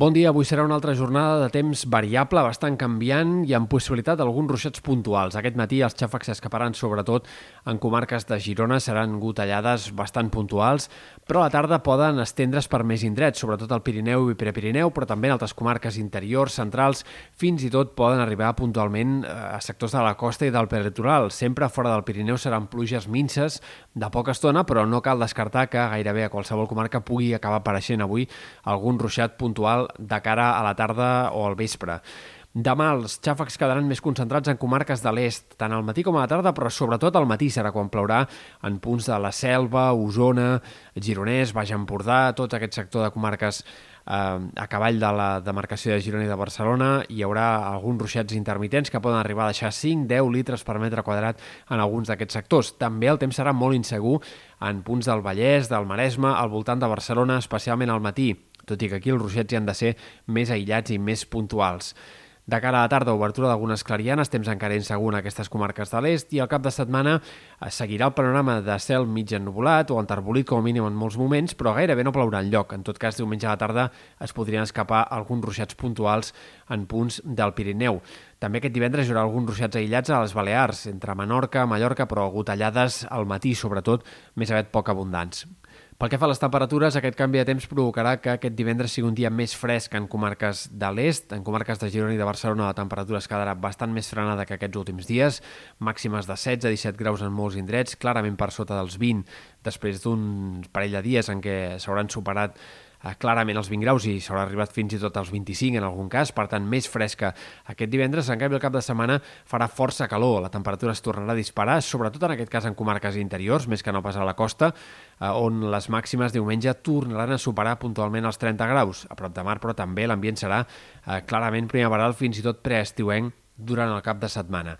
Bon dia, avui serà una altra jornada de temps variable, bastant canviant i amb possibilitat d'alguns ruixats puntuals. Aquest matí els xàfecs s'escaparan sobretot en comarques de Girona, seran gotellades bastant puntuals, però a la tarda poden estendre's per més indrets, sobretot al Pirineu i Prepirineu, però també en altres comarques interiors, centrals, fins i tot poden arribar puntualment eh, a sectors de la costa i del peritoral. Sempre fora del Pirineu seran pluges minces de poca estona, però no cal descartar que gairebé a qualsevol comarca pugui acabar apareixent avui algun ruixat puntual de cara a la tarda o al vespre. Demà els xàfecs quedaran més concentrats en comarques de l'est, tant al matí com a la tarda, però sobretot al matí serà quan plourà en punts de la Selva, Osona, Gironès, Baix Empordà, tot aquest sector de comarques eh, a cavall de la demarcació de Girona i de Barcelona. Hi haurà alguns ruixats intermitents que poden arribar a deixar 5-10 litres per metre quadrat en alguns d'aquests sectors. També el temps serà molt insegur en punts del Vallès, del Maresme, al voltant de Barcelona, especialment al matí tot i que aquí els ruixets hi han de ser més aïllats i més puntuals. De cara a la tarda, obertura d'algunes clarianes, temps encara insegur en aquestes comarques de l'est i al cap de setmana seguirà el panorama de cel mig ennubulat o enterbolit com a mínim en molts moments, però gairebé no plourà lloc. En tot cas, diumenge a la tarda es podrien escapar alguns ruixats puntuals en punts del Pirineu. També aquest divendres hi haurà alguns ruixats aïllats a les Balears, entre Menorca, Mallorca, però gotellades al matí, sobretot, més aviat poc abundants. Pel que fa a les temperatures, aquest canvi de temps provocarà que aquest divendres sigui un dia més fresc en comarques de l'est. En comarques de Girona i de Barcelona la temperatura es quedarà bastant més frenada que aquests últims dies, màximes de 16 a 17 graus en molts indrets, clarament per sota dels 20 després d'un parell de dies en què s'hauran superat eh, clarament els 20 graus i s'haurà arribat fins i tot als 25 en algun cas, per tant més fresca aquest divendres. En canvi, el cap de setmana farà força calor, la temperatura es tornarà a disparar, sobretot en aquest cas en comarques interiors, més que no pas a la costa, eh, on les màximes diumenge tornaran a superar puntualment els 30 graus. A prop de mar, però també l'ambient serà eh, clarament primaveral, fins i tot preestiuenc durant el cap de setmana.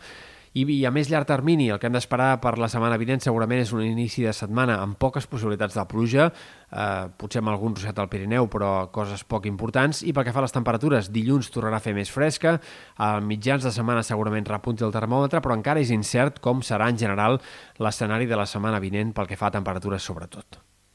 I, I a més llarg termini, el que hem d'esperar per la setmana vinent segurament és un inici de setmana amb poques possibilitats de pluja, eh, potser amb algun roset al Pirineu, però coses poc importants. I pel que fa a les temperatures, dilluns tornarà a fer més fresca, a mitjans de setmana segurament repunti el termòmetre, però encara és incert com serà en general l'escenari de la setmana vinent pel que fa a temperatures sobretot.